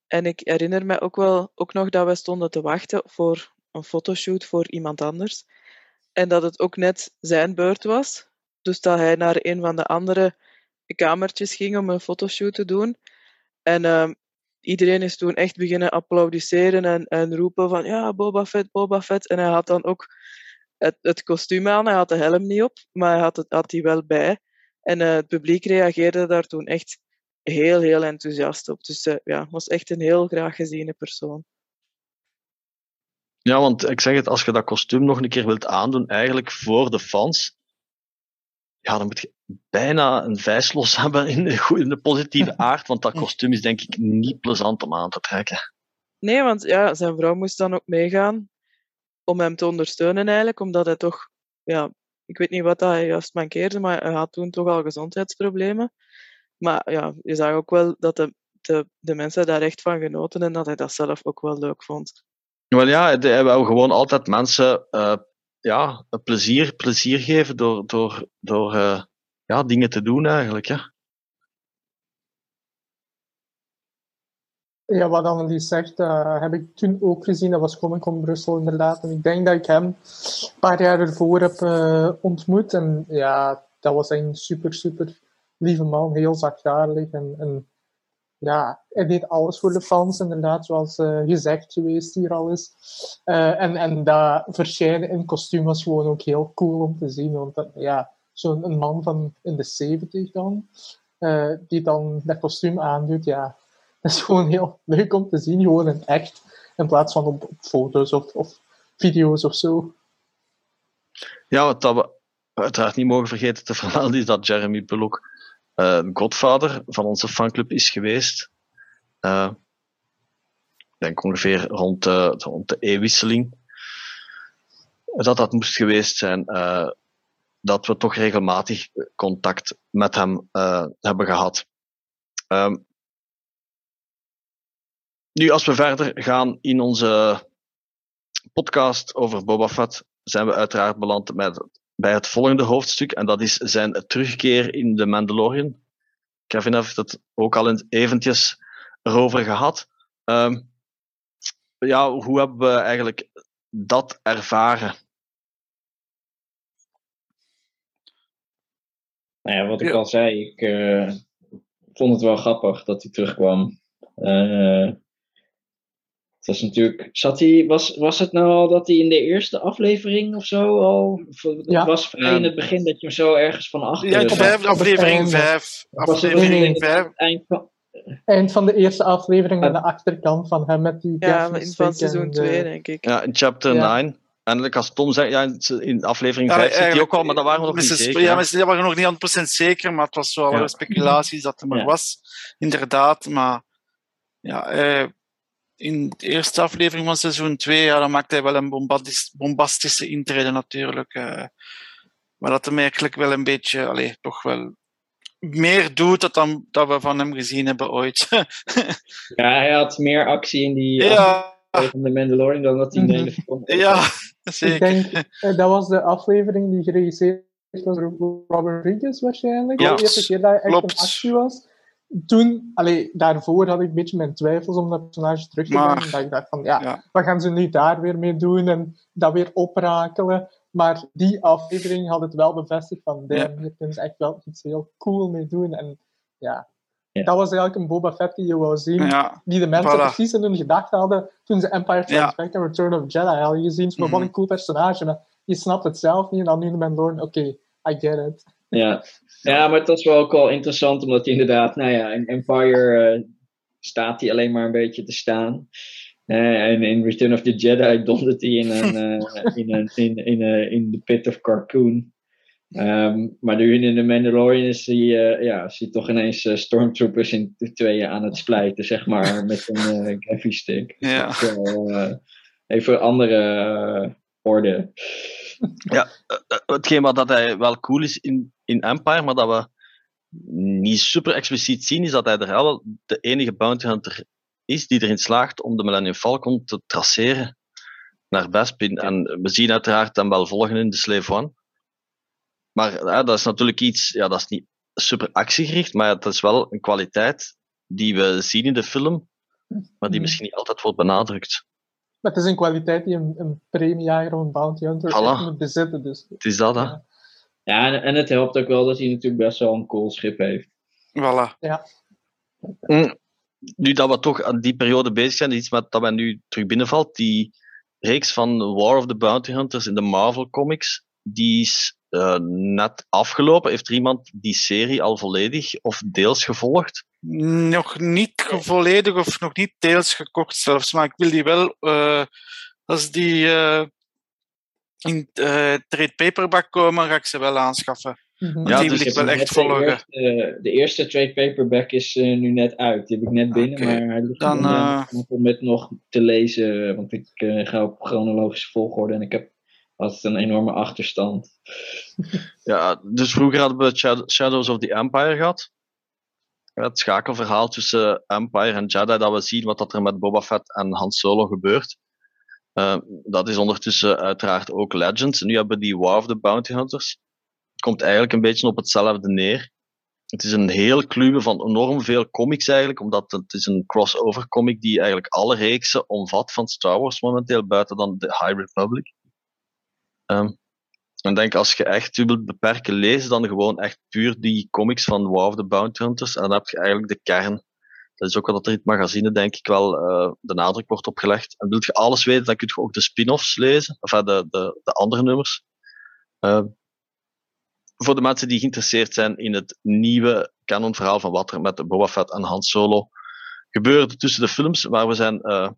En ik herinner me ook wel ook nog dat we stonden te wachten voor een fotoshoot voor iemand anders. En dat het ook net zijn beurt was. Dus dat hij naar een van de andere kamertjes ging om een fotoshoot te doen. En uh, iedereen is toen echt beginnen applaudisseren en, en roepen van ja, Boba Fett, Boba Fett. En hij had dan ook het, het kostuum aan, hij had de helm niet op, maar hij had, het, had die wel bij. En uh, het publiek reageerde daar toen echt heel, heel enthousiast op. Dus uh, ja, was echt een heel graag geziene persoon. Ja, want ik zeg het, als je dat kostuum nog een keer wilt aandoen, eigenlijk voor de fans, ja, dan moet je bijna een vijslos hebben in de, in de positieve aard, want dat kostuum is denk ik niet plezant om aan te trekken. Nee, want ja, zijn vrouw moest dan ook meegaan om hem te ondersteunen eigenlijk, omdat hij toch, ja, ik weet niet wat hij juist mankeerde, maar hij had toen toch al gezondheidsproblemen. Maar ja, je zag ook wel dat de, de, de mensen daar echt van genoten en dat hij dat zelf ook wel leuk vond. Wel ja, hij wil gewoon altijd mensen uh, ja, plezier, plezier geven door, door, door uh, ja, dingen te doen eigenlijk. Ja. Ja, wat Annelies zegt, uh, heb ik toen ook gezien. Dat was Comic Con Brussel inderdaad. En ik denk dat ik hem een paar jaar ervoor heb uh, ontmoet. En ja, dat was een super, super lieve man. Heel zachtaardig en, en ja, hij deed alles voor de fans, inderdaad, zoals uh, gezegd geweest hier al is. En, en dat verschijnen in kostuum was gewoon ook heel cool om te zien. Want dat, ja, zo'n man van in de 70 dan, die dan dat kostuum aandoet, ja, dat is gewoon heel leuk om te zien, gewoon in echt, in plaats van op, foto's of, of video's of zo. Ja, wat dat we uiteraard niet mogen vergeten te vermelden is dat Jeremy Bullock uh, godvader van onze fanclub is geweest. Uh, ik denk ongeveer rond de, rond de e-wisseling. Dat dat moest geweest zijn. Uh, dat we toch regelmatig contact met hem hebben gehad. Um, nu, als we verder gaan in onze podcast over Boba Fett, zijn we uiteraard beland met, bij het volgende hoofdstuk. En dat is zijn terugkeer in de Mandalorian. Kevin heeft het ook al eventjes erover gehad. Um, ja, hoe hebben we eigenlijk dat ervaren? Nou ja, wat ik al zei, ik uh, vond het wel grappig dat hij terugkwam. Uh, het was natuurlijk. Zat hij, was, was het nou al dat hij in de eerste aflevering of zo al. Het was vrij in het begin dat je hem zo ergens van achter. Ja, vijf, aflevering 5. Aflevering 5. Eind van, eind van de eerste aflevering aan de achterkant van hem met die. Ja, in van seizoen 2, denk ik. Ja, in chapter 9. En als Tom zei, ja, in aflevering 5 zit hij ook al, maar dat waren we nog niet zeker. Ja, we waren nog niet 100% zeker, maar het was wel ja. speculaties dat er maar was. Inderdaad, maar ja, eh, in de eerste aflevering van seizoen 2, ja, dan maakt hij wel een bombastische intrede natuurlijk. Uh, maar dat hem eigenlijk wel een beetje, allee, toch wel meer doet dan dat we van hem gezien hebben ooit. ja, hij had meer actie in die ja. van de Mandalorian dan dat hij in de hele film Ja, zeker. Ik denk, uh, dat was de aflevering die geregisseerd was door Robert Rodriguez waarschijnlijk. Ja, de eerste keer dat hij echt klopt. een actie was toen, allee, daarvoor had ik een beetje mijn twijfels om dat personage terug te brengen. Dat ik dacht van, ja, ja, wat gaan ze nu daar weer mee doen en dat weer oprakelen. Maar die aflevering had het wel bevestigd van, damn, Ja. hier kunnen ze echt wel iets heel cool mee doen. En ja, Ja. dat was eigenlijk een Boba Fett die je wou zien. Ja, Die de mensen Voilà. precies in hun gedachten hadden toen ze Empire Strikes Ja. Back en Return of Jedi hadden gezien. Van, Mhm. Wat een cool personage. Maar je snapt het zelf niet en dan nu de Mandalorian, oké, I get it. Ja. ja, maar het was wel ook wel interessant, omdat hij inderdaad, nou ja, in Empire eh, staat hij alleen maar een beetje te staan. Eh, en in Return of the Jedi dondert hij in, een, eh, in, een, in, in, in de pit of Carcoon. Ehm, maar nu in de Mandalorian is hij, ja, hij toch ineens stormtroopers in de tweeën aan het splijten, zeg maar, met een uh, gaffy stick. Ja. Even andere orde. Ja, hetgeen wat dat hij wel cool is in, in Empire, maar dat we niet super expliciet zien, is dat hij er wel de enige bounty hunter is die erin slaagt om de Millennium Falcon te traceren naar Bespin. En we zien uiteraard hem wel volgen in de Slave One. Maar ja, dat is natuurlijk iets, ja, dat is niet super actiegericht, maar dat is wel een kwaliteit die we zien in de film, maar die Mhm. misschien niet altijd wordt benadrukt. Maar het is een kwaliteit die een, een premiejager of een bounty hunter Voilà. moet bezitten. Dus. Het is dat, hè? Ja. Ja, en, en het helpt ook wel dat hij natuurlijk best wel een cool schip heeft. Voilà. Mm. Nu dat we toch aan die periode bezig zijn, iets met, dat mij nu terug binnenvalt, die reeks van War of the Bounty Hunters in de Marvel Comics, die is eh, net afgelopen. Heeft er iemand die serie al volledig of deels gevolgd? Nog niet volledig of nog niet deels gekocht zelfs, maar ik wil die wel, eh, als die eh, in eh trade paperback komen, ga ik ze wel aanschaffen. Mhm. Ja, die dus wil ik wel net echt de volgen. Eerste, de eerste trade paperback is eh, nu net uit. Die heb ik net binnen, maar hij ligt Dan, nog, eh, nog om het nog te lezen. Want ik eh, ga op chronologische volgorde en ik heb altijd een enorme achterstand. Ja, dus vroeger hadden we Shad- Shadows of the Empire gehad. Het schakelverhaal tussen Empire en Jedi, dat we zien wat dat er met Boba Fett en Han Solo gebeurt. Eh, dat is ondertussen uiteraard ook Legends. En nu hebben we die War of the Bounty Hunters. Het komt eigenlijk een beetje op hetzelfde neer. Het is een heel kluwe van enorm veel comics eigenlijk, omdat het is een crossover comic die eigenlijk alle reeksen omvat van Star Wars momenteel, buiten dan de High Republic. Ehm, en denk als je echt je wilt beperken, lees dan gewoon echt puur die comics van of the Bounty Hunters. En dan heb je eigenlijk de kern. Dat is ook wat er in het magazine, denk ik, wel eh, de nadruk wordt opgelegd. En wil je alles weten, dan kun je ook de spin-offs lezen, of eh, de, de, de andere nummers. Ehm, voor de mensen die geïnteresseerd zijn in het nieuwe canonverhaal van wat er met Boba Fett en Han Solo gebeurde tussen de films, waar we zijn eh,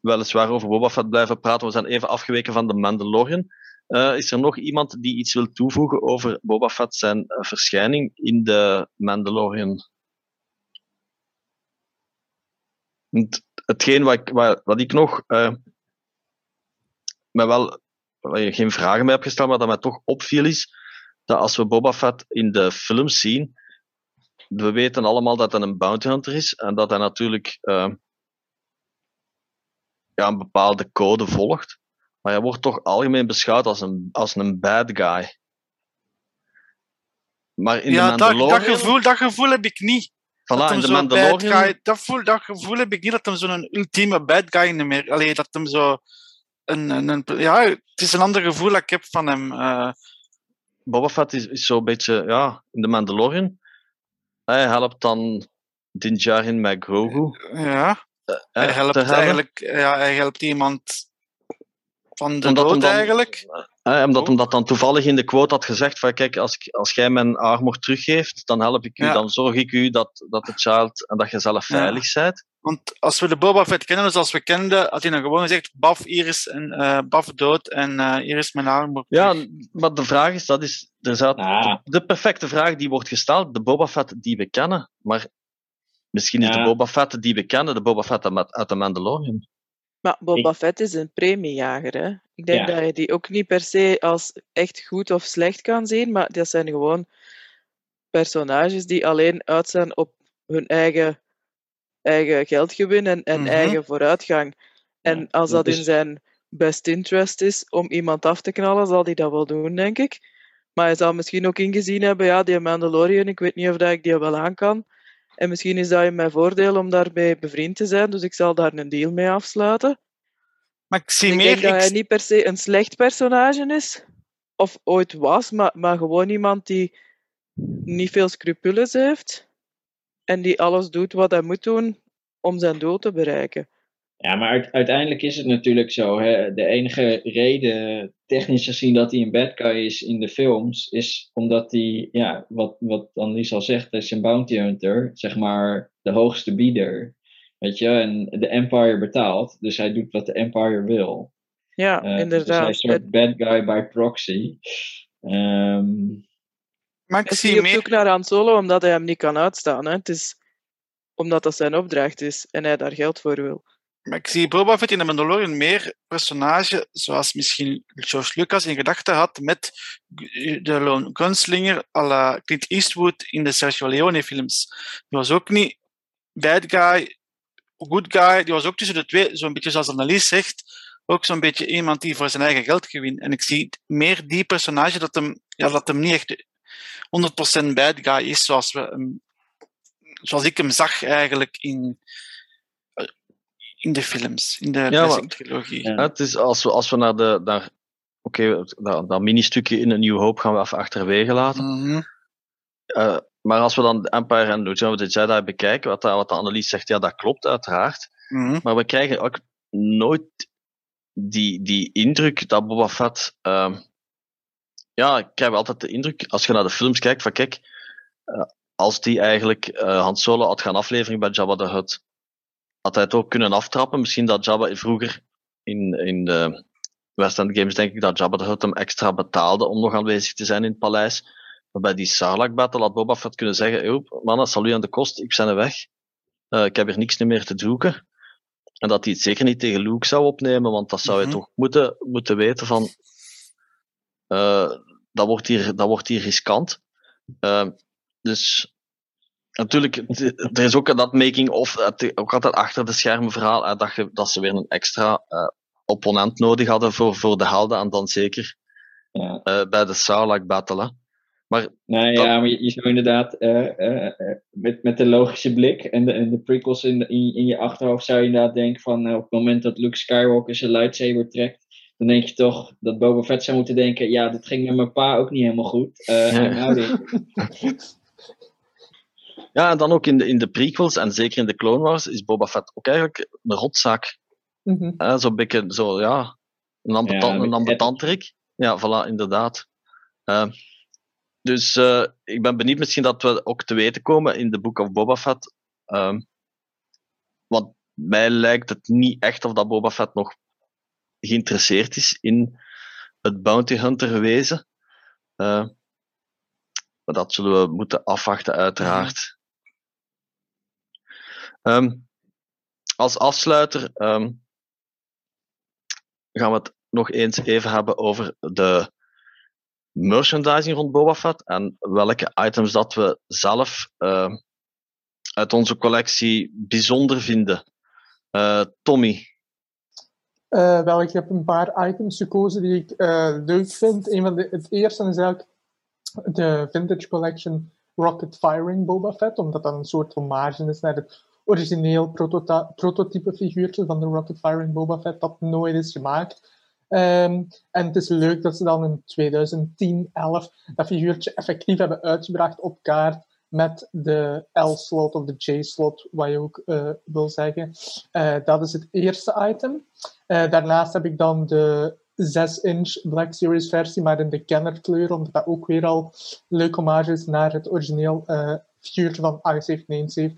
weliswaar over Boba Fett blijven praten. We zijn even afgeweken van The Mandalorian. Uh, is er nog iemand die iets wil toevoegen over Boba Fett zijn verschijning in de Mandalorian? Hetgeen wat ik, wat, wat ik nog uh, me wel geen vragen bij heb gesteld, maar dat mij toch opviel is dat als we Boba Fett in de film zien, we weten allemaal dat hij een bounty hunter is en dat hij natuurlijk uh, ja, een bepaalde code volgt. Maar hij wordt toch algemeen beschouwd als een, als een bad guy. Maar in ja, de Mandalorian... dat, dat, gevoel, dat gevoel heb ik niet. Voilà, de Mandalorian... Guy, dat, voel, dat gevoel heb ik niet dat hem zo'n ultieme bad guy niet meer... Allee, dat hem zo... Een, een, een, ja, het is een ander gevoel dat ik heb van hem. Uh... Boba Fett is, is zo'n beetje... Ja, in de Mandalorian... Hij helpt dan Din Djarin met Grogu. Ja. Uh, hij helpt eigenlijk... Ja, hij helpt iemand van de omdat dood dan, eigenlijk. Eh, omdat hem dat dan toevallig in de quote had gezegd van kijk, als, als jij mijn armor teruggeeft, dan help ik u, dan zorg ik u dat, dat de child en dat je zelf veilig ja. bent. Want als we de Boba Fett kennen, zoals we kenden, had hij dan gewoon gezegd, baf, hier is, een, uh, baf dood en uh, hier is mijn armor Ja, maar de vraag is, dat is er zat, de, de, perfecte vraag die wordt gesteld, de Boba Fett die we kennen, maar misschien is de Boba Fett die we kennen, de Boba Fett uit de Mandalorian. Maar Boba Fett is een premiejager, hè? Ik denk dat je die ook niet per se als echt goed of slecht kan zien, maar dat zijn gewoon personages die alleen uitstaan op hun eigen, eigen geldgewin en, en mhm. eigen vooruitgang. En als dat in zijn best interest is om iemand af te knallen, zal hij dat wel doen, denk ik. Maar hij zal misschien ook ingezien hebben, ja, die Mandalorian, ik weet niet of dat ik die wel aan kan. En misschien is dat in mijn voordeel om daarmee bevriend te zijn, dus ik zal daar een deal mee afsluiten. Maar ik zie ik meer... denk dat hij niet per se een slecht personage is, of ooit was, maar, maar gewoon iemand die niet veel scrupules heeft en die alles doet wat hij moet doen om zijn doel te bereiken. Ja, maar uiteindelijk is het natuurlijk zo. Hè? De enige reden, technisch gezien, dat hij een bad guy is in de films, is omdat hij, ja, wat, wat Annelies al zegt, hij is een bounty hunter, zeg maar de hoogste bieder. Weet je, en de Empire betaalt, dus hij doet wat de Empire wil. Ja, uh, inderdaad. Dus hij is een soort bad guy by proxy. Um, maar ik zie op zoek naar Han Solo omdat hij hem niet kan uitstaan. Hè? Het is omdat dat zijn opdracht is en hij daar geld voor wil. Maar ik zie Boba Fett in de Mandalorian meer personage zoals misschien George Lucas in gedachten had met de Lone Gunslinger à la Clint Eastwood in de Sergio Leone films. Die was ook niet bad guy, good guy. Die was ook tussen de twee, zo'n beetje zoals Annelies zegt, ook zo'n beetje iemand die voor zijn eigen geld gewint. En ik zie meer die personage dat hem, ja, dat hem niet echt 100% bad guy is zoals, we, zoals ik hem zag eigenlijk in in de films, in de ja, trilogie. Ja. Het is als we, als we naar de. Naar, Oké, okay, dat, dat mini-stukje in een New Hope gaan we even achterwege laten. Mm -hmm. uh, maar als we dan Empire en Return of the Jedi bekijken, wat, wat de analyse zegt, ja, dat klopt uiteraard. Mm -hmm. Maar we krijgen ook nooit die, die indruk dat Boba Fett. Uh, ja, ik krijg altijd de indruk, als je naar de films kijkt, van kijk, uh, als die eigenlijk uh, Han Solo had gaan afleveren bij Jabba the Hutt, had hij het ook kunnen aftrappen. Misschien dat Jabba vroeger in, in de West End Games denk ik dat Jabba de Hutt hem extra betaalde om nog aanwezig te zijn in het paleis. Maar bij die Sarlacc battle had Boba Fett kunnen zeggen, mannen, salu aan de kost, ik ben er weg. Uh, ik heb hier niks meer te zoeken. En dat hij het zeker niet tegen Luke zou opnemen, want dat zou mm -hmm. je toch moeten, moeten weten van... Uh, dat, wordt hier, dat wordt hier riskant. Uh, dus natuurlijk, er is ook dat making-of, ook altijd achter de schermen verhaal, dat, je, dat ze weer een extra uh, opponent nodig hadden voor, voor de helden, en dan zeker ja. uh, bij de Sarlacc Battle. Maar, dat... ja, maar je, je zou inderdaad uh, met, met de logische blik en de, en de prikkels in, in, in je achterhoofd zou je inderdaad denken van op het moment dat Luke Skywalker zijn lightsaber trekt, dan denk je toch dat Boba Fett zou moeten denken, ja, dit ging met mijn pa ook niet helemaal goed. Uh, Ja, en dan ook in de, in de prequels en zeker in de Clone Wars is Boba Fett ook eigenlijk een rotzak. Mm -hmm. Zo'n beetje, zo, ja, een ambetant, ja, een. Ja, voilà, inderdaad. Uh, dus uh, ik ben benieuwd misschien dat we ook te weten komen in de Book of Boba Fett. Uh, want mij lijkt het niet echt of dat Boba Fett nog geïnteresseerd is in het Bounty Hunter wezen. Uh, maar dat zullen we moeten afwachten, uiteraard. Um, als afsluiter um, gaan we het nog eens even hebben over de merchandising rond Boba Fett en welke items dat we zelf uh, uit onze collectie bijzonder vinden. Uh, Tommy. Uh, wel, ik heb een paar items gekozen die ik leuk vind. Een van het eerste is eigenlijk de Vintage Collection Rocket Firing Boba Fett, omdat dat een soort hommage is naar het origineel prototype figuurtje van de Rocket Firing Boba Fett dat nooit is gemaakt. Um, en het is leuk dat ze dan in 2010, 11 dat figuurtje effectief hebben uitgebracht op kaart met de L-slot of de J-slot, wat je ook uh, wil zeggen. Uh, dat is het eerste item. Uh, daarnaast heb ik dan de 6-inch Black Series versie, maar in de kennerkleur, omdat dat ook weer al leuk hommage is naar het origineel figuurtje van i779.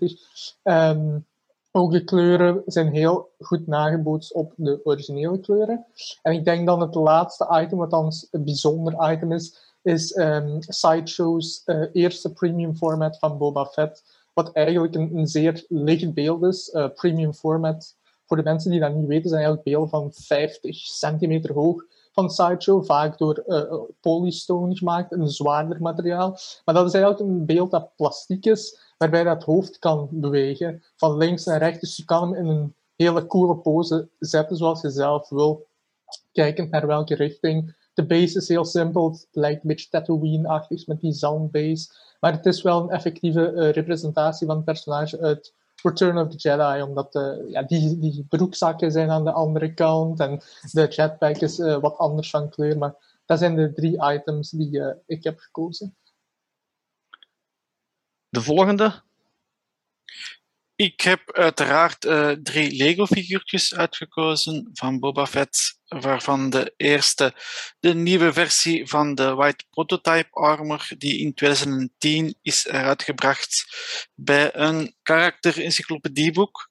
Um, ook de kleuren zijn heel goed nagebootst op de originele kleuren. En ik denk dan het laatste item, wat dan een bijzonder item is, is um, Sideshow's uh, eerste premium format van Boba Fett. Wat eigenlijk een, zeer licht beeld is. Uh, premium format voor de mensen die dat niet weten, zijn eigenlijk beelden van 50 centimeter hoog van Sideshow, vaak door uh, polystone gemaakt, een zwaarder materiaal. Maar dat is eigenlijk een beeld dat plastiek is, waarbij dat hoofd kan bewegen, van links naar rechts. Dus je kan hem in een hele coole pose zetten zoals je zelf wil, kijkend naar welke richting. De base is heel simpel, het lijkt een beetje Tatooine-achtig met die zandbase, maar het is wel een effectieve uh, representatie van het personage uit Return of the Jedi, omdat de, ja, die, die broekzakken zijn aan de andere kant en de jetpack is uh, wat anders van kleur. Maar dat zijn de drie items die uh, ik heb gekozen. De volgende? Ik heb uiteraard uh, drie Lego-figuurtjes uitgekozen van Boba Fett, waarvan de eerste de nieuwe versie van de White Prototype Armor, die in 2010 is uitgebracht bij een karakter-encyclopedieboek.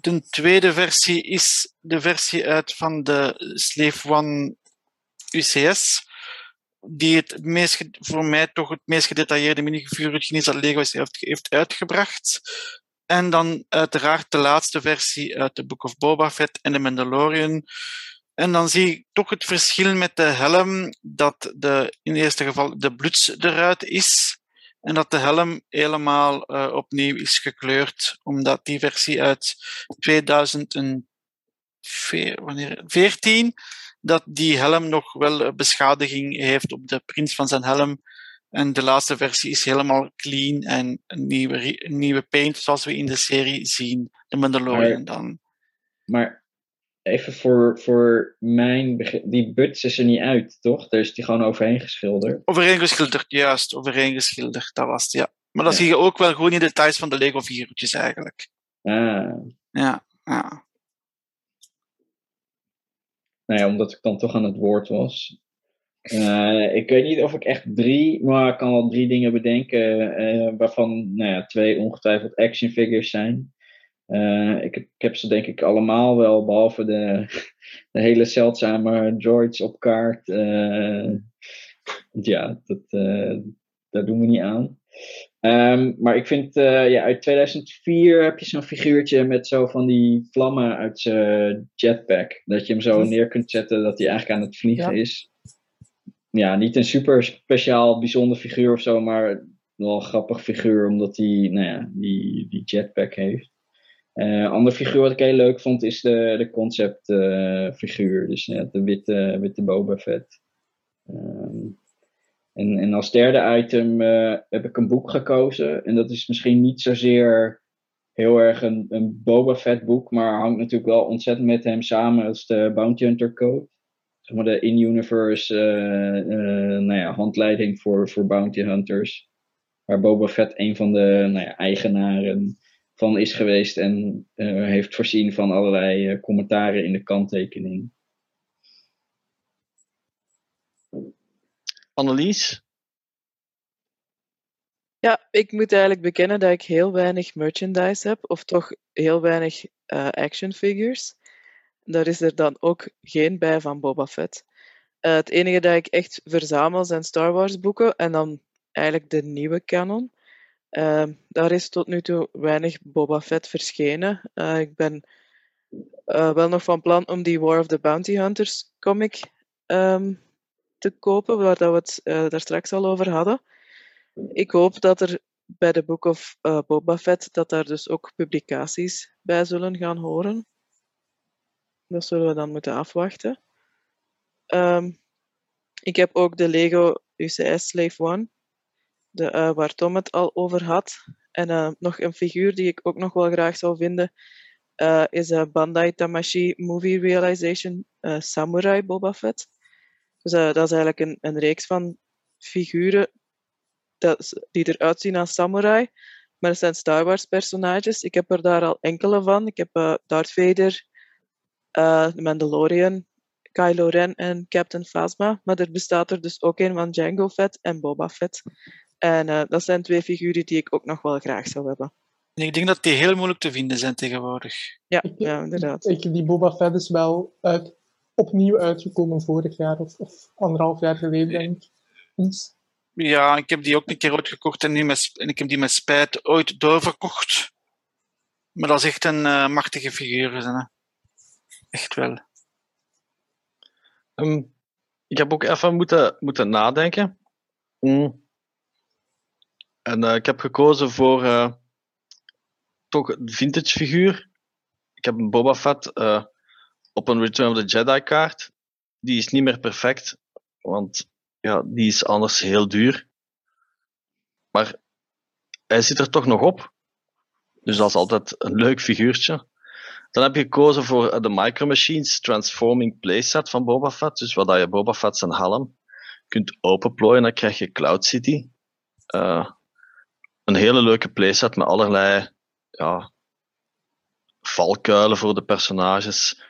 De tweede versie is de versie uit van de Slave One UCS, die het meest, voor mij toch het meest gedetailleerde minifiguurtje is dat Lego heeft, uitgebracht. En dan uiteraard de laatste versie uit de Book of Boba Fett en de Mandalorian. En dan zie ik toch het verschil met de helm, dat de, in het eerste geval de bluts eruit is. En dat de helm helemaal uh, opnieuw is gekleurd, omdat die versie uit 2014, dat die helm nog wel beschadiging heeft op de print van zijn helm. En de laatste versie is helemaal clean en een nieuwe, een nieuwe paint zoals we in de serie zien. De Mandalorian dan. Maar even voor, voor mijn begrip, die buts is er niet uit, toch? Daar is die gewoon overheen geschilderd. Overheen geschilderd, juist. Overheen geschilderd, dat was het, ja. Maar dan ja. zie je ook wel gewoon in details van de Lego figuurtjes eigenlijk. Ah. Ja, ja. Nou ja, omdat ik dan toch aan het woord was. Uh, ik weet niet of ik echt drie, maar ik kan wel drie dingen bedenken, uh, waarvan nou ja, twee ongetwijfeld action figures zijn. Uh, ik, ik, heb ze denk ik allemaal wel, behalve de, de hele zeldzame George op kaart. ja, dat, daar doen we niet aan. Um, maar ik vind, ja, uit 2004 heb je zo'n figuurtje met zo van die vlammen uit zijn jetpack. Dat je hem zo neer kunt zetten dat hij eigenlijk aan het vliegen ja. is ja, niet een super speciaal bijzonder figuur of zo, maar wel een grappig figuur omdat hij nou ja, die, die jetpack heeft. Een uh, ander figuur wat ik heel leuk vond is de, de concept uh, figuur, dus de witte, witte Boba Fett. Um, en, en als derde item uh, heb ik een boek gekozen. En dat is misschien niet zozeer heel erg een, een Boba Fett boek, maar hangt natuurlijk wel ontzettend met hem samen. als de Bounty Hunter Code zeg maar de in-universe uh, nou ja, handleiding voor, voor bounty hunters. Waar Boba Fett een van de nou ja, eigenaren van is geweest en uh, heeft voorzien van allerlei commentaren in de kanttekening. Annelies? Ja, ik moet eigenlijk bekennen dat ik heel weinig merchandise heb, of toch heel weinig action figures. Daar is er dan ook geen bij van Boba Fett. Uh, het enige dat ik echt verzamel zijn Star Wars boeken en dan eigenlijk de nieuwe canon. Uh, daar is tot nu toe weinig Boba Fett verschenen. Uh, ik ben wel nog van plan om die War of the Bounty Hunters comic um, te kopen, waar dat we het daar straks al over hadden. Ik hoop dat er bij de Book of Boba Fett dat daar dus ook publicaties bij zullen gaan horen. Dat zullen we dan moeten afwachten. Um, ik heb ook de Lego UCS Slave One, de, uh, waar Tom het al over had. En uh, nog een figuur die ik ook nog wel graag zou vinden, uh, is Bandai Tamashi Movie Realization Samurai Boba Fett. Dus dat is eigenlijk een, een reeks van figuren dat, die eruit zien als samurai. Maar het zijn Star Wars personages. Ik heb er daar al enkele van. Ik heb Darth Vader, The Mandalorian, Kylo Ren en Captain Phasma. Maar er bestaat er dus ook een van Jango Fett en Boba Fett. En uh, dat zijn twee figuren die ik ook nog wel graag zou hebben. Ik denk dat die heel moeilijk te vinden zijn tegenwoordig. Ja, ja inderdaad. Ik, die Boba Fett is wel uit, opnieuw uitgekomen vorig jaar of, of anderhalf jaar geleden, denk ik. Ja, ik heb die ook een keer uitgekocht en, nu met, en ik heb die met spijt ooit doorverkocht. Maar dat is echt een uh, machtige figuur. Hè? Echt wel. Um, ik heb ook even moeten, moeten nadenken. Mm. En uh, ik heb gekozen voor uh, toch een vintage figuur. Ik heb een Boba Fett uh, op een Return of the Jedi kaart. Die is niet meer perfect, want ja, die is anders heel duur. Maar hij zit er toch nog op. Dus dat is altijd een leuk figuurtje. Dan heb je gekozen voor eh, de Micro Machines Transforming Playset van Boba Fett. Dus waar je Boba Fett zijn helm kunt openplooien, dan krijg je Cloud City. Uh, een hele leuke playset met allerlei ja, valkuilen voor de personages.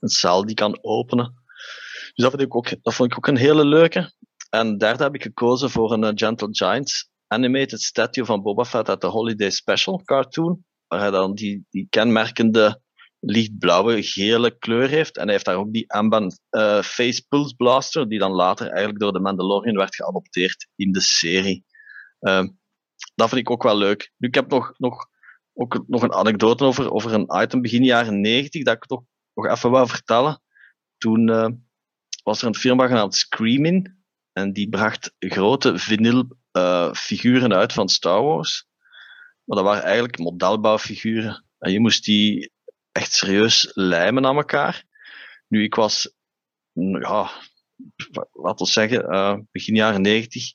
Een cel die kan openen. Dus dat, vind ik ook, dat vond ik ook een hele leuke. En derde heb ik gekozen voor een uh, Gentle Giants animated statue van Boba Fett uit de Holiday Special cartoon. Waar hij dan die, die kenmerkende lichtblauwe, gele kleur heeft. En hij heeft daar ook die Amban uh, Face Pulse Blaster, die dan later eigenlijk door de Mandalorian werd geadopteerd in de serie. Uh, dat vind ik ook wel leuk. Nu, ik heb nog, nog, ook nog een anekdote over, over een item begin jaren 90 dat ik toch nog even wou vertellen. Toen uh, was er een firma genaamd Screaming en die bracht grote vinyl uh, figuren uit van Star Wars. Maar dat waren eigenlijk modelbouwfiguren. En je moest die echt serieus lijmen aan elkaar. Nu, ik was, ja, laten we zeggen, uh, begin jaren negentig,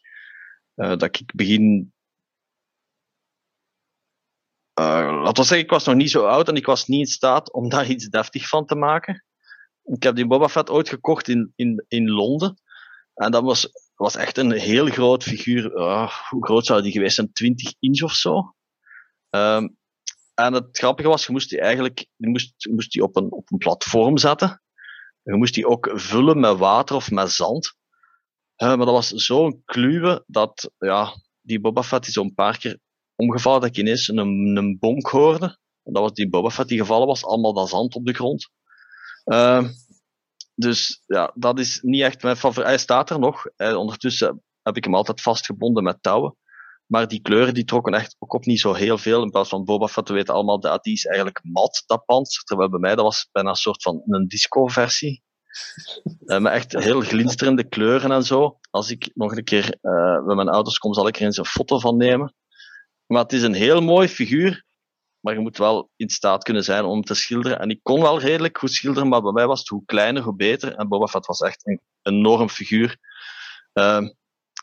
uh, dat ik begin. Uh, laten we zeggen, ik was nog niet zo oud en ik was niet in staat om daar iets deftig van te maken. Ik heb die Boba Fett ooit gekocht in, in, in Londen. En dat was, was echt een heel groot figuur. hoe groot zou die geweest zijn? 20 inch of zo. Um, en het grappige was, je moest die eigenlijk je moest, moest die op, een, op een platform zetten. Je moest die ook vullen met water of met zand. Uh, maar dat was zo'n kluwe dat ja, die Boba Fett is zo'n paar keer omgevallen dat ik ineens een, een bonk hoorde. Dat was die Boba Fett die gevallen was, allemaal dat zand op de grond. Uh, dus ja, dat is niet echt mijn favoriet. Hij staat er nog. Ondertussen heb ik hem altijd vastgebonden met touwen. Maar die kleuren die trokken echt ook op niet zo heel veel. In plaats van Boba Fett, we weten allemaal, dat die is eigenlijk mat, dat panzer. Terwijl bij mij, dat was bijna een soort van een disco-versie. Uh, met echt heel glinsterende kleuren en zo. Als ik nog een keer uh, met mijn ouders kom, zal ik er eens een foto van nemen. Maar het is een heel mooi figuur. Maar je moet wel in staat kunnen zijn om te schilderen. En ik kon wel redelijk goed schilderen, maar bij mij was het hoe kleiner, hoe beter. En Boba Fett was echt een enorm figuur. Uh,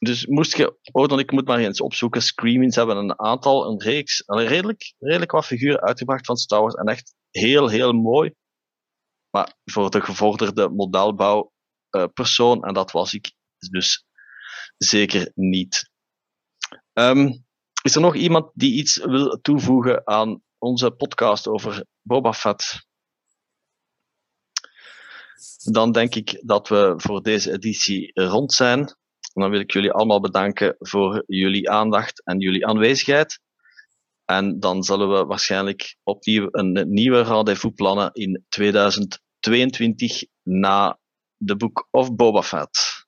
dus moest je, oh, dan ik moet maar eens opzoeken. Screamings hebben een aantal, een reeks, een redelijk, redelijk wat figuren uitgebracht van Star. En echt heel, heel mooi. Maar voor de gevorderde modelbouw uh, persoon, en dat was ik dus zeker niet. Um, is er nog iemand die iets wil toevoegen aan onze podcast over Boba Fett? Dan denk ik dat we voor deze editie rond zijn dan wil ik jullie allemaal bedanken voor jullie aandacht en jullie aanwezigheid. En dan zullen we waarschijnlijk opnieuw een nieuwe rendezvous plannen in 2022 na The Book of Boba Fett.